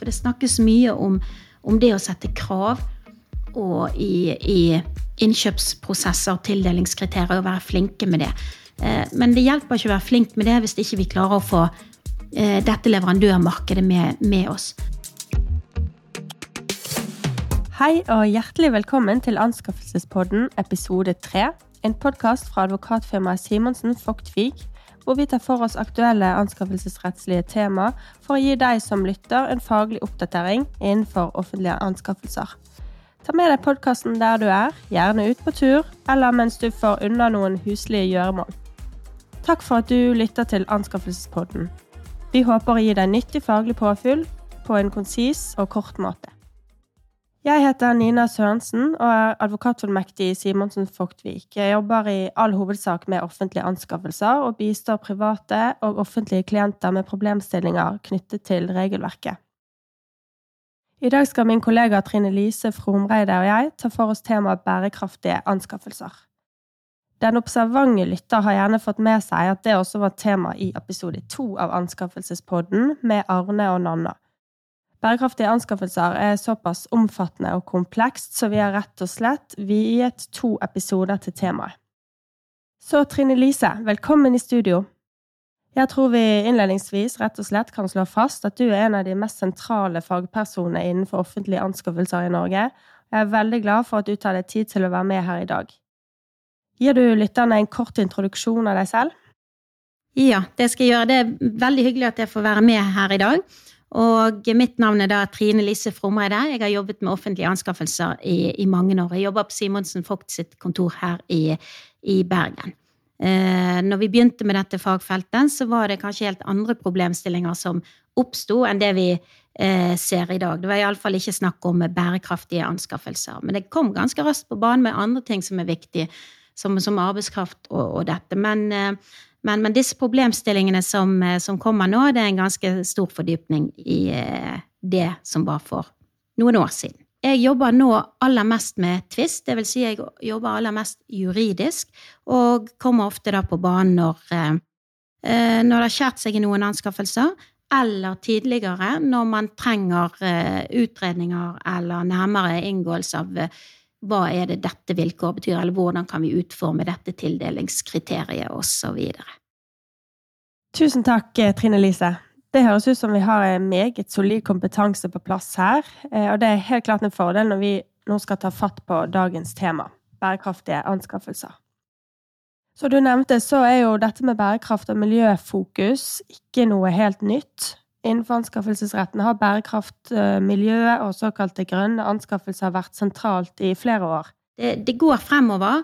For det snakkes mye om, om det å sette krav og i, i innkjøpsprosesser og tildelingskriterier og være flinke med det. Eh, men det hjelper ikke å være flink med det hvis ikke vi klarer å få eh, dette leverandørmarkedet med, med oss. Hei og hjertelig velkommen til Anskaffelsespodden episode 3. En podkast fra advokatfirmaet Simonsen Fogtvik, hvor vi tar for oss aktuelle anskaffelsesrettslige tema for å gi deg som lytter en faglig oppdatering innenfor offentlige anskaffelser. Ta med deg podkasten der du er, gjerne ut på tur, eller mens du får unna noen huslige gjøremål. Takk for at du lytter til Anskaffelsespodden. Vi håper å gi deg nyttig faglig påfyll på en konsis og kort måte. Jeg heter Nina Sørensen og er advokatfullmektig i Simonsen Fogtvik. Jeg jobber i all hovedsak med offentlige anskaffelser og bistår private og offentlige klienter med problemstillinger knyttet til regelverket. I dag skal min kollega Trine Lise Fromreide og jeg ta for oss temaet bærekraftige anskaffelser. Den observante lytter har gjerne fått med seg at det også var tema i episode to av Anskaffelsespodden med Arne og Nanna. Bærekraftige anskaffelser er såpass omfattende og komplekst, så vi har rett og slett viet to episoder til temaet. Så Trine Lise, velkommen i studio. Jeg tror vi innledningsvis rett og slett kan slå fast at du er en av de mest sentrale fagpersonene innenfor offentlige anskaffelser i Norge. Jeg er veldig glad for at du tar deg tid til å være med her i dag. Gir du lytterne en kort introduksjon av deg selv? Ja, det skal jeg gjøre. Det er veldig hyggelig at jeg får være med her i dag. Og mitt navn er da Trine Lise Fromreide. Jeg har jobbet med offentlige anskaffelser i, i mange år. Jeg jobber på Simonsen Vogt sitt kontor her i, i Bergen. Eh, når vi begynte med dette fagfeltet, så var det kanskje helt andre problemstillinger som oppsto enn det vi eh, ser i dag. Det var iallfall ikke snakk om bærekraftige anskaffelser. Men det kom ganske raskt på banen med andre ting som er viktige som, som arbeidskraft og, og dette. Men, eh, men, men, disse problemstillingene som, eh, som, kommer nå, det er en ganske stor fordypning i eh, det som var for noen år siden. Jeg jobber nå aller mest med tvist, vil si jeg jobber aller mest juridisk, og kommer ofte da på banen når, når det har skjært seg i noen anskaffelser, eller tidligere når man trenger utredninger eller nærmere inngåelse av hva er det dette vilkåret betyr, eller hvordan kan vi utforme dette tildelingskriteriet, osv. Tusen takk, eh, Trine Lise. Det høres ut som vi har en meget solid kompetanse på plass her, eh, og det er helt klart en fordel når vi nå skal ta fatt på dagens tema, bærekraftige anskaffelser. Som du nevnte, så er jo dette med bærekraft og miljøfokus ikke noe helt nytt. Innenfor anskaffelsesretten har bærekraft, eh, og såkalte grønne anskaffelser vært sentralt i flere år. Det, det går fremover.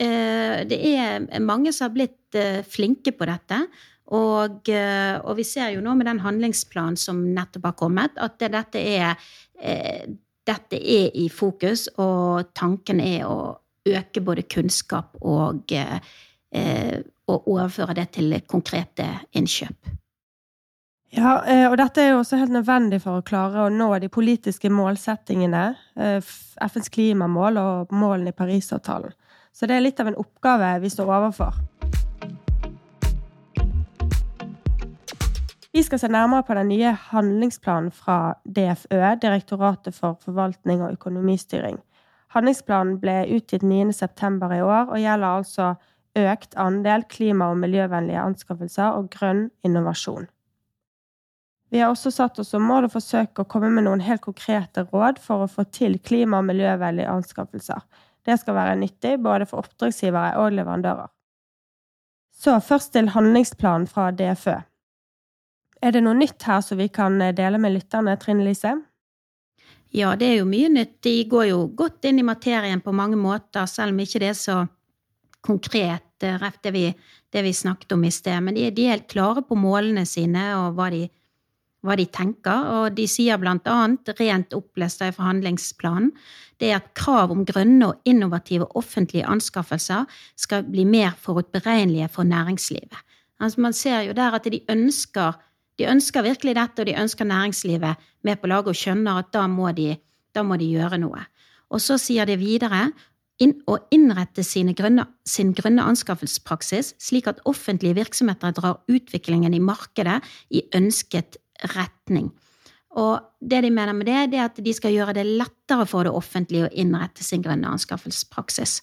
Eh, det er mange som har blitt eh, flinke på dette. Og, og, vi ser jo nå med den handlingsplanen som nettopp har kommet, at det, dette, er, dette er i fokus, og tanken er å øke både kunnskap og, og overføre det til konkrete innkjøp. Ja, eh, og dette er jo også helt nødvendig for å klare å nå de politiske målsettingene, eh, FNs klimamål og målene i Parisavtalen. Så det er litt av en oppgave vi står overfor. Vi skal se nærmere på den nye handlingsplanen fra DFØ, Direktoratet for forvaltning og økonomistyring. Handlingsplanen ble utgitt 9.9. i år og gjelder altså økt andel klima- og miljøvennlige anskaffelser og grønn innovasjon. Vi har også satt oss som mål å forsøke å komme med noen helt konkrete råd for å få til klima- og miljøvennlige anskaffelser. Det skal være nyttig både for oppdragsgivere og leverandører. Så først til handlingsplanen fra DFØ. Er det noe nytt her som vi kan dele med lytterne, Trine Lise? Ja, det er jo mye nytt. De går jo godt inn i materien på mange måter, selv om ikke det er så konkret, eh, det vi, det vi snakket om i sted. Men de, de er helt klare på målene sine og hva de hva de tenker, og de sier annet, rent opplest i forhandlingsplanen, det er at krav om grønne og innovative offentlige anskaffelser skal bli mer forutberegnelige for næringslivet. Altså man ser jo der at de ønsker, de ønsker virkelig dette, og de ønsker næringslivet med på laget og skjønner at da må de, da må de gjøre noe. Og så sier de videre inn, å innrette grønne, sin grønne anskaffelsespraksis slik at offentlige virksomheter drar utviklingen i markedet i ønsket retning. Og det de mener med det, det er at de skal gjøre det lettere for det offentlige å innrette sin grønne anskaffelsespraksis.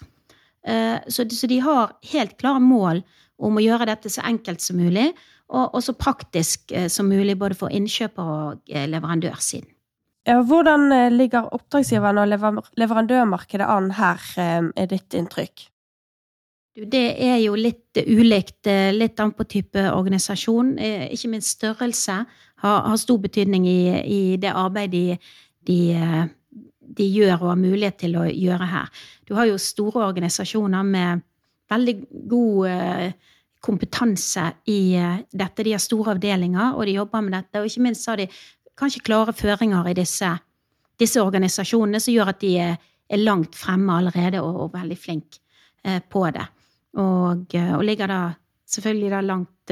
Eh, så de har helt klare mål om å gjøre dette så enkelt som mulig, og så praktisk eh, som mulig både for innkjøper- og eh, leverandørsiden. Ja, hvordan ligger oppdragsgiveren og leverandørmarkedet an her, er ditt inntrykk? Det er jo litt ulikt, litt an på type organisasjon. Ikke minst størrelse har, har stor betydning i, i, det arbeidet de, de, de, gjør og har mulighet til å gjøre her. Du har jo store organisasjoner med veldig god eh, kompetanse i eh, dette. De har store avdelinger, og de jobber med dette. Og ikke minst har de kanskje klare føringer i disse, disse organisasjonene som gjør at de er, er langt fremme allerede og, og veldig flinke eh, på det. Og, og, ligger da selvfølgelig da langt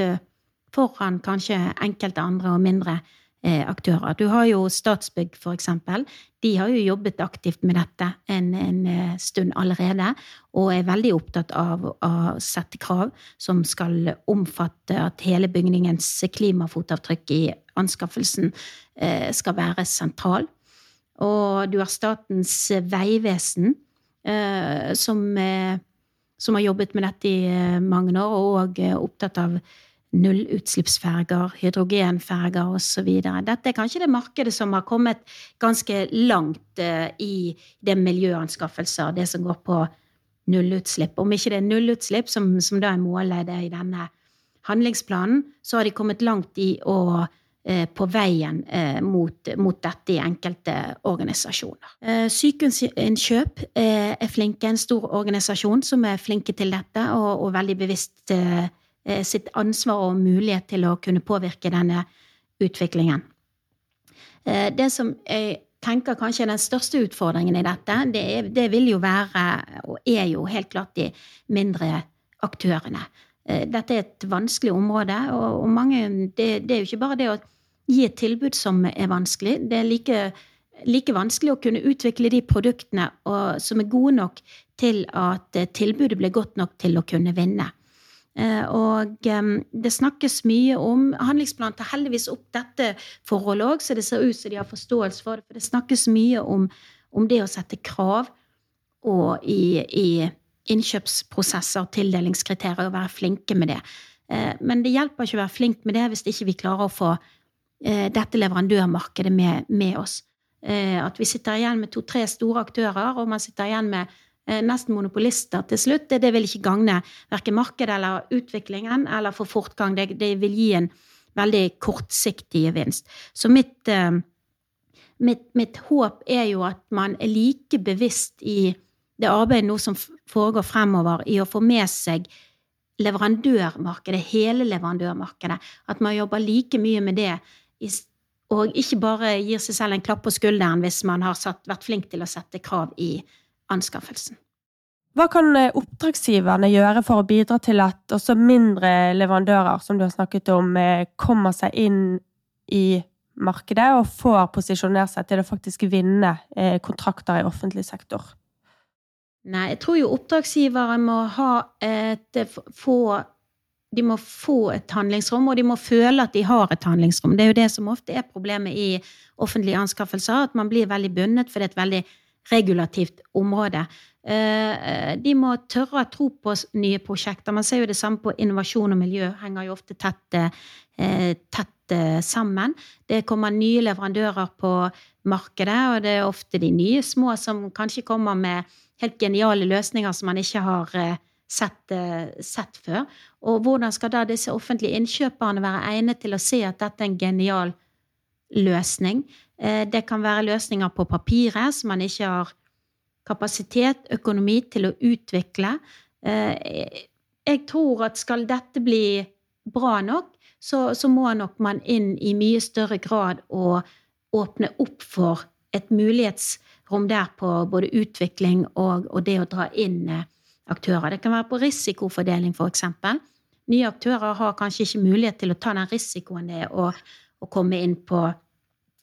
foran kanskje enkelte andre og mindre eh, aktører. Du har jo Statsbygg, eksempel. De har jo jobbet aktivt med dette en, en eh, stund allerede, og er veldig opptatt av å sette krav som skal omfatte at hele bygningens klimafotavtrykk i anskaffelsen eh, skal være sentral. Og du har Statens vegvesen, som, som har jobbet med dette i mange år, og er opptatt av nullutslippsferger, hydrogenferger osv. Dette er kanskje det markedet som har kommet ganske langt eh, i det miljøanskaffelser, det som går på nullutslipp. Om ikke det er nullutslipp, som, som da er målet i denne handlingsplanen, så har de kommet langt i å eh, på veien eh, mot, mot, dette i enkelte organisasjoner. Sykehusinnkjøp er flinke, en stor organisasjon som er flinke til dette og, og veldig bevisst sitt ansvar og mulighet til å kunne påvirke denne utviklingen. Eh, det som jeg tenker kanskje er den største utfordringen i dette, det, det vil jo være, og er jo helt klart, de mindre aktørene. Eh, dette er et vanskelig område, og mange, det, det, er jo ikke bare det å gi et tilbud som er vanskelig. Det er like, like vanskelig å kunne utvikle de produktene og, som er gode nok til at tilbudet blir godt nok til å kunne vinne. Eh, og det snakkes mye om Handlingsplanen tar heldigvis opp dette forholdet òg, så det ser ut som de har forståelse for det. For det snakkes mye om, om det å sette krav og i, i innkjøpsprosesser, tildelingskriterier, og være flinke med det. Eh, men det hjelper ikke å være flink med det hvis ikke vi klarer å få eh, dette leverandørmarkedet med, med oss. At vi sitter igjen med to-tre store aktører, og man sitter igjen med nesten monopolister til slutt. Det, det vil ikke gagne verken markedet eller utviklingen eller få fortgang. Det, det, vil gi en veldig kortsiktig gevinst. Så mitt, eh, mitt, mitt, håp er jo at man er like bevisst i det arbeidet nå som foregår fremover, i å få med seg leverandørmarkedet, hele leverandørmarkedet. At man jobber like mye med det, og ikke bare gir seg selv en klapp på skulderen hvis man har satt, vært flink til å sette krav i anskaffelsen. Hva kan eh, oppdragsgiverne gjøre for å bidra til at også mindre leverandører, som du har snakket om, eh, kommer seg inn i markedet og får posisjonert seg til å faktisk vinne eh, kontrakter i offentlig sektor? Nei, jeg tror jo oppdragsgivere må ha et få de må få et handlingsrom, og de må føle at de har et handlingsrom. Det er jo det som ofte er problemet i offentlige anskaffelser, at man blir veldig bundet, for det er et veldig regulativt område. Eh, de må tørre å tro på nye prosjekter. Man ser jo det samme på innovasjon og miljø. Henger jo ofte tett, eh, tett eh, sammen. Det kommer nye leverandører på markedet, og det er ofte de nye små som kanskje kommer med helt geniale løsninger som man ikke har sett, sett før. Og hvordan skal da disse offentlige innkjøperne være egnet til å se at dette er en genial løsning? Eh, det kan være løsninger på papiret som man ikke har kapasitet, økonomi til å utvikle. Eh, jeg tror at skal dette bli bra nok, så, så må nok man inn i mye større grad og åpne opp for et mulighetsrom der på både utvikling og, og det å dra inn eh, aktører. Det kan være på risikofordeling, f.eks. Nye aktører har kanskje ikke mulighet til å ta den risikoen det er å, komme inn på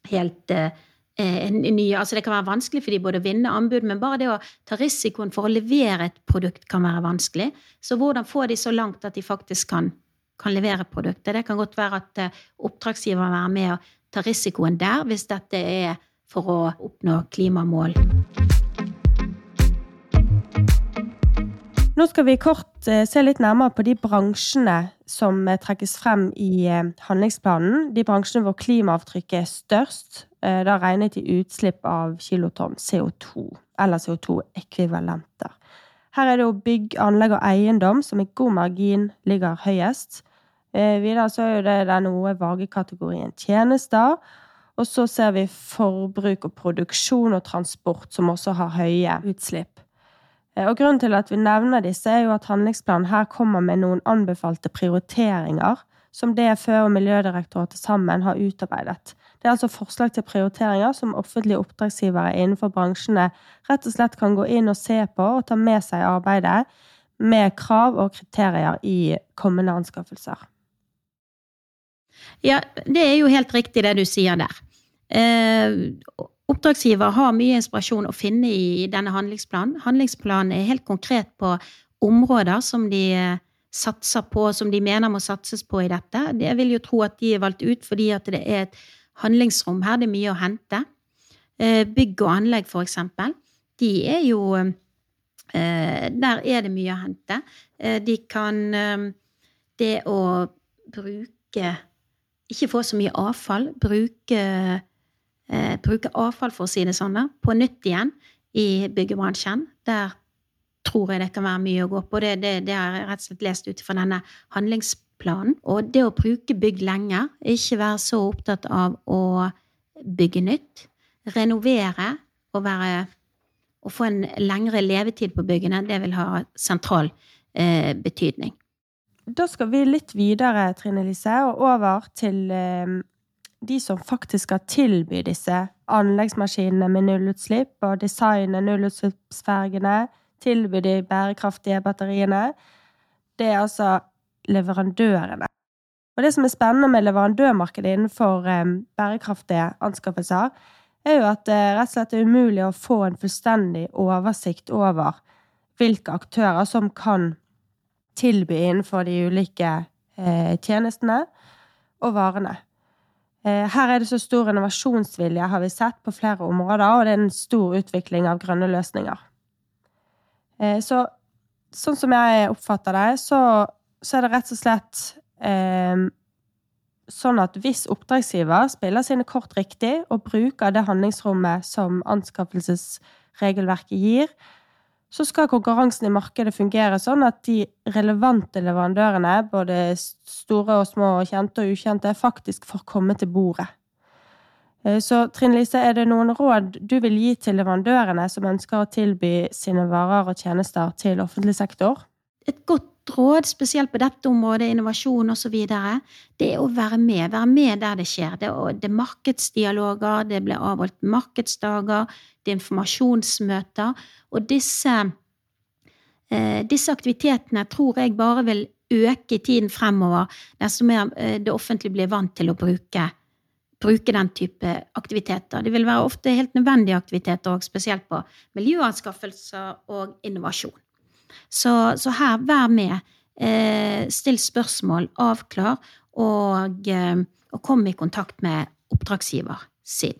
helt eh, eh nye Altså det kan være vanskelig for de både å vinne anbud, men bare det å ta risikoen for å levere et produkt kan være vanskelig. Så hvordan få de så langt at de faktisk kan, kan levere produktet? Det kan godt være at eh, oppdragsgiver være med og ta risikoen der hvis dette er for å oppnå klimamål. Nå skal vi kort eh, se litt nærmere på de bransjene som eh, trekkes frem i eh, handlingsplanen. De bransjene hvor klimaavtrykket er størst, da regnet i utslipp av kilotonn CO2, eller CO2-ekvivalenter. Her er det jo bygg, anlegg og eiendom som i god margin ligger høyest. Videre så er det den noe vage kategorien tjenester. Og så ser vi forbruk og produksjon og transport, som også har høye utslipp. Eh, og Grunnen til at vi nevner disse, er jo at handlingsplanen her kommer med noen anbefalte prioriteringer som DFØ og Miljødirektoratet sammen har utarbeidet. Det er altså forslag til prioriteringer som offentlige oppdragsgivere innenfor bransjene rett og slett kan gå inn og se på og ta med seg arbeidet med krav og kriterier i kommende anskaffelser. Ja, det er jo helt riktig det du sier der. Eh, Oppdragsgiver har mye inspirasjon å finne i denne handlingsplanen. Handlingsplanen er helt konkret på områder som de eh, satser på, som de mener må satses på i dette. Jeg vil jo tro at de er valgt ut fordi at det er et handlingsrom her, det er mye å hente. Eh, bygg og anlegg, for eksempel. De er jo eh, Der er det mye å hente. De kan Det å bruke Ikke få så mye avfall. Bruke eh, bruke avfall, for å si det sånn, på nytt igjen i byggebransjen. Der tror jeg det kan være mye å gå på. Det, det, det har jeg rett og slett lest ut fra denne handlingsplanen. Og det å bruke bygg lenger, ikke være så opptatt av å bygge nytt, renovere og være å få en lengre levetid på byggene, det vil ha sentral eh, betydning. Da skal vi litt videre, Trine Lise, og over til eh, de som faktisk skal tilby disse anleggsmaskinene med nullutslipp, og designe nullutslippsfergene, tilby de bærekraftige batteriene, det er altså leverandørene. Og det som er spennende med leverandørmarkedet innenfor eh, bærekraftige anskaffelser, er jo at det rett og slett er umulig å få en fullstendig oversikt over hvilke aktører som kan tilby innenfor de ulike eh, tjenestene og varene. Eh, her er det så stor innovasjonsvilje, har vi sett, på flere områder, og det er en stor utvikling av grønne løsninger. Eh, så sånn som jeg oppfatter det, så, så er det rett og slett eh, sånn at hvis oppdragsgiver spiller sine kort riktig og bruker det handlingsrommet som anskaffelsesregelverket gir, så skal konkurransen i markedet fungere sånn at de relevante leverandørene, både store og små, kjente og ukjente, faktisk får komme til bordet. Eh, så Trine Lise, er det noen råd du vil gi til leverandørene som ønsker å tilby sine varer og tjenester til offentlig sektor? Et godt råd, spesielt på dette området, innovasjon osv., det er å være med. Være med der det skjer. Det er, det er markedsdialoger, det blir avholdt markedsdager, det er informasjonsmøter. Og disse, eh, disse aktivitetene tror jeg bare vil øke i tiden fremover, desto mer eh, det offentlige blir vant til å bruke, bruke den type aktiviteter. Det vil være ofte helt nødvendige aktiviteter, òg, spesielt på miljøanskaffelser og innovasjon. Så, så her, vær med. Eh, still spørsmål, avklar, og, eh, og kom i kontakt med oppdragsgiver sin.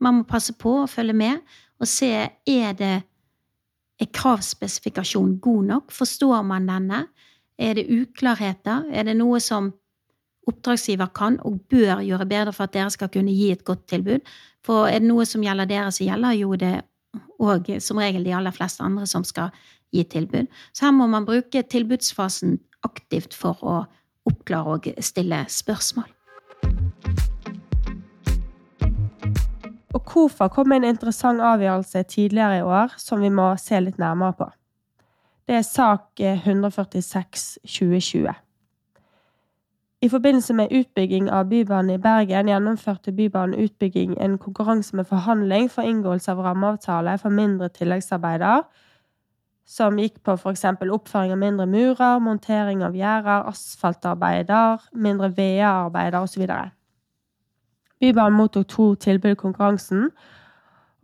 Man må passe på å følge med og se er det er kravspesifikasjonen god nok. Forstår man denne? Er det uklarheter? Er det noe som oppdragsgiver kan og bør gjøre bedre for at dere skal kunne gi et godt tilbud? For er det noe som gjelder dere, så gjelder jo det og som regel de aller fleste andre som skal gi tilbud. Så her må man bruke tilbudsfasen aktivt for å oppklare og stille spørsmål. Og hvorfor kom en interessant avgjørelse tidligere i år som vi må se litt nærmere på. Det er sak 146 2020. I forbindelse med utbygging av Bybanen i Bergen gjennomførte Bybanen utbygging en konkurranse med forhandling for inngåelse av rammeavtale for mindre tilleggsarbeider som gikk på f.eks. oppføring av mindre murer, montering av gjerder, asfaltarbeider, mindre VA-arbeider osv. Bybanen mottok to tilbud i konkurransen,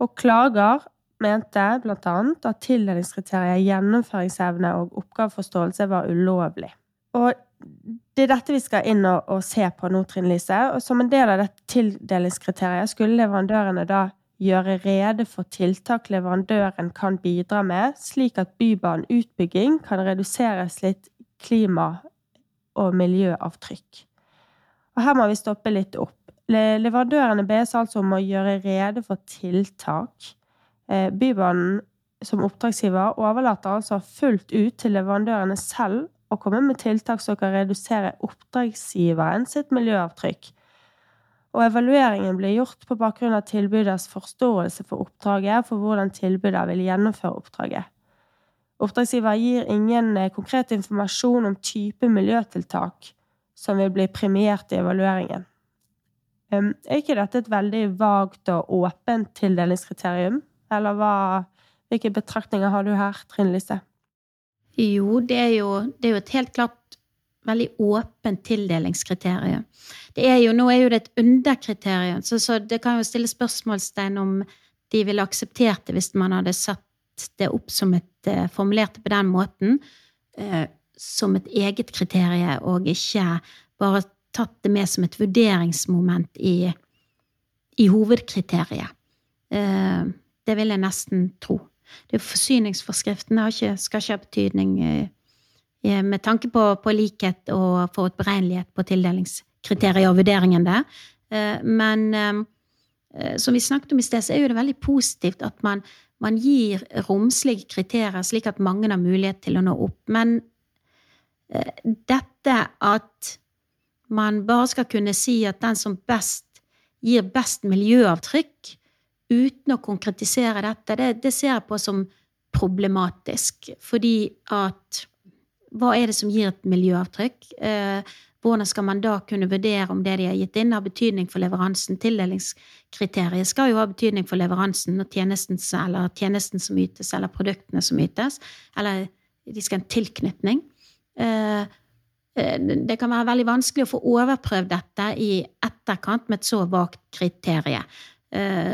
og klager mente bl.a. at tildelingskriteriet gjennomføringsevne og oppgaveforståelse var ulovlig. Og det er dette vi skal inn og, og se på nå, Trine Lise. Og som en del av dette tildelingskriteriet skulle leverandørene da gjøre rede for tiltak leverandøren kan bidra med, slik at bybaneutbygging kan redusere litt klima- og miljøavtrykk. Og her må vi stoppe litt opp. Leverandørene bes altså om å gjøre rede for tiltak. Eh, Bybanen som oppdragsgiver overlater altså fullt ut til leverandørene selv å komme med tiltak som kan redusere oppdragsgiveren sitt miljøavtrykk. Og evalueringen blir gjort på bakgrunn av tilbyders forståelse for oppdraget, for hvordan tilbyder vil gjennomføre oppdraget. Oppdragsgiver gir ingen eh, konkret informasjon om type miljøtiltak som vil bli premiert i evalueringen. Er ikke dette et veldig vagt og åpent tildelingskriterium? Eller hva, hvilke betraktninger har du her, Trine Lise? Jo, det er jo, det er jo et helt klart veldig åpent tildelingskriterium. Det er jo, nå er jo det et underkriterium, så, så det kan jo stille spørsmålstegn om de ville akseptert det hvis man hadde satt det opp som et uh, Formulert på den måten, uh, som et eget kriterium, og ikke bare tatt det med som et vurderingsmoment i, i hovedkriteriet. Uh, det vil jeg nesten tro. Det er Forsyningsforskriften ikke, skal ikke ha betydning med tanke på, på likhet og forutberegnelighet på tildelingskriterier og vurderingen der. Men som vi snakket om i sted, så er jo det veldig positivt at man man gir romslige kriterier slik at mange har mulighet til å nå opp. Men eh, dette at man bare skal kunne si at den som best gir best miljøavtrykk, uten å konkretisere dette, det, det ser jeg på som problematisk. Fordi at hva er det som gir et miljøavtrykk? Eh, hvordan skal man da kunne vurdere om det de har gitt inn, har betydning for leveransen? Tildelingskriteriet skal jo ha betydning for leveransen og tjenesten, eller tjenesten som ytes, eller produktene som ytes. Eller de skal ha en tilknytning. Eh, eh, det kan være veldig vanskelig å få overprøvd dette i etterkant med et så vagt kriterium.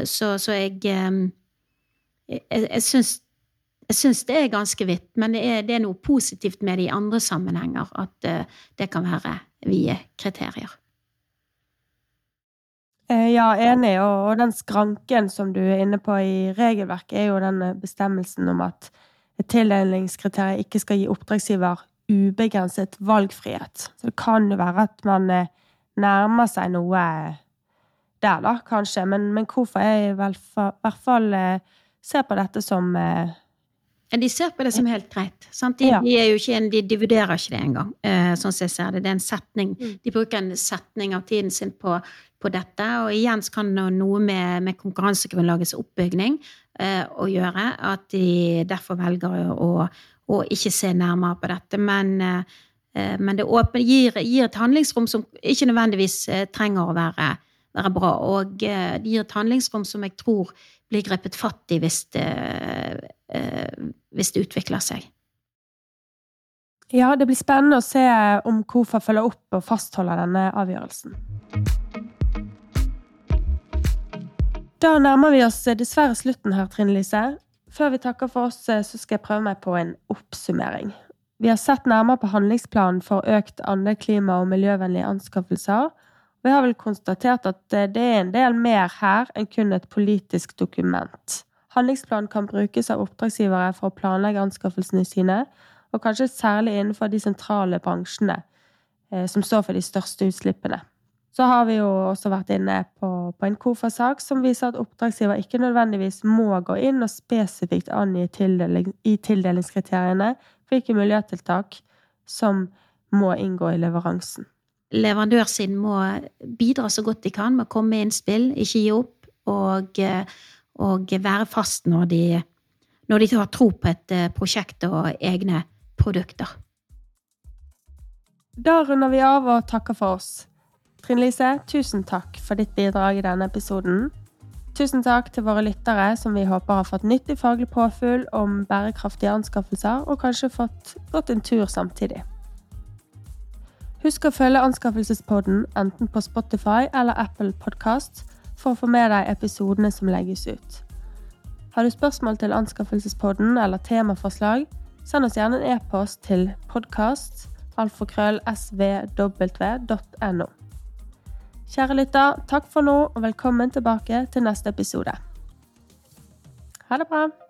Så, så jeg Jeg, jeg syns jeg syns det er ganske vidt, men det er, det er, noe positivt med det i andre sammenhenger. At uh, det kan være vide kriterier. Eh, ja, enig. Og, og den skranken som du er inne på i regelverket, er jo den bestemmelsen om at et tildelingskriterium ikke skal gi oppdragsgiver ubegrenset valgfrihet. Så det kan jo være at man eh, nærmer seg noe der, da, kanskje. Men, men hvorfor jeg i hvert fall ser på dette som de ser på det som helt greit. De, ja. de, ikke, en, de, vurderer ikke det engang, uh, sånn som jeg ser det. Det er en setning. Mm. De bruker en setning av tiden sin på, på dette. Og igjen kan det noe med, med konkurransegrunnlagets oppbygning eh, å gjøre. At de derfor velger å, å, ikke se nærmere på dette. Men, eh, men det åpne, gir, gir, et handlingsrom som ikke nødvendigvis trenger å være, være bra. Og det gir et handlingsrom som jeg tror blir grepet fatt i hvis det, eh, hvis det utvikler seg. Ja, det blir spennende å se om KOFA følger opp og fastholder denne avgjørelsen. Da nærmer vi oss dessverre slutten her, Trine Lise. Før vi takker for oss, så skal jeg prøve meg på en oppsummering. Vi har sett nærmere på handlingsplanen for økt andel klima- og miljøvennlige anskaffelser, vi har vel konstatert at eh, det er en del mer her enn kun et politisk dokument. Handlingsplanen kan brukes av oppdragsgivere for å planlegge anskaffelsene sine, og kanskje særlig innenfor de sentrale bransjene eh, som står for de største utslippene. Så har vi jo også vært inne på, på en KOFA-sak som viser at oppdragsgiver ikke nødvendigvis må gå inn og spesifikt angi tildeling, i tildelingskriteriene hvilke miljøtiltak som må inngå i leveransen leverandørsiden må bidra så godt de kan med å komme med innspill, ikke gi opp, og, og være fast når de, når de har tro på et eh, prosjekt og egne produkter. Da runder vi av og takker for oss. Trine Lise, tusen takk for ditt bidrag i denne episoden. Tusen takk til våre lyttere, som vi håper har fått nyttig faglig påfyll om bærekraftige anskaffelser, og kanskje fått gått en tur samtidig. Husk å følge Anskaffelsespodden enten på Spotify eller Apple Podkast for å få med deg episodene som legges ut. Har du spørsmål til anskaffelsespodden eller temaforslag, send oss gjerne en e-post til podkast.alfakrøllsvw.no. Kjære lytter, takk for nå, og velkommen tilbake til neste episode. Ha det bra!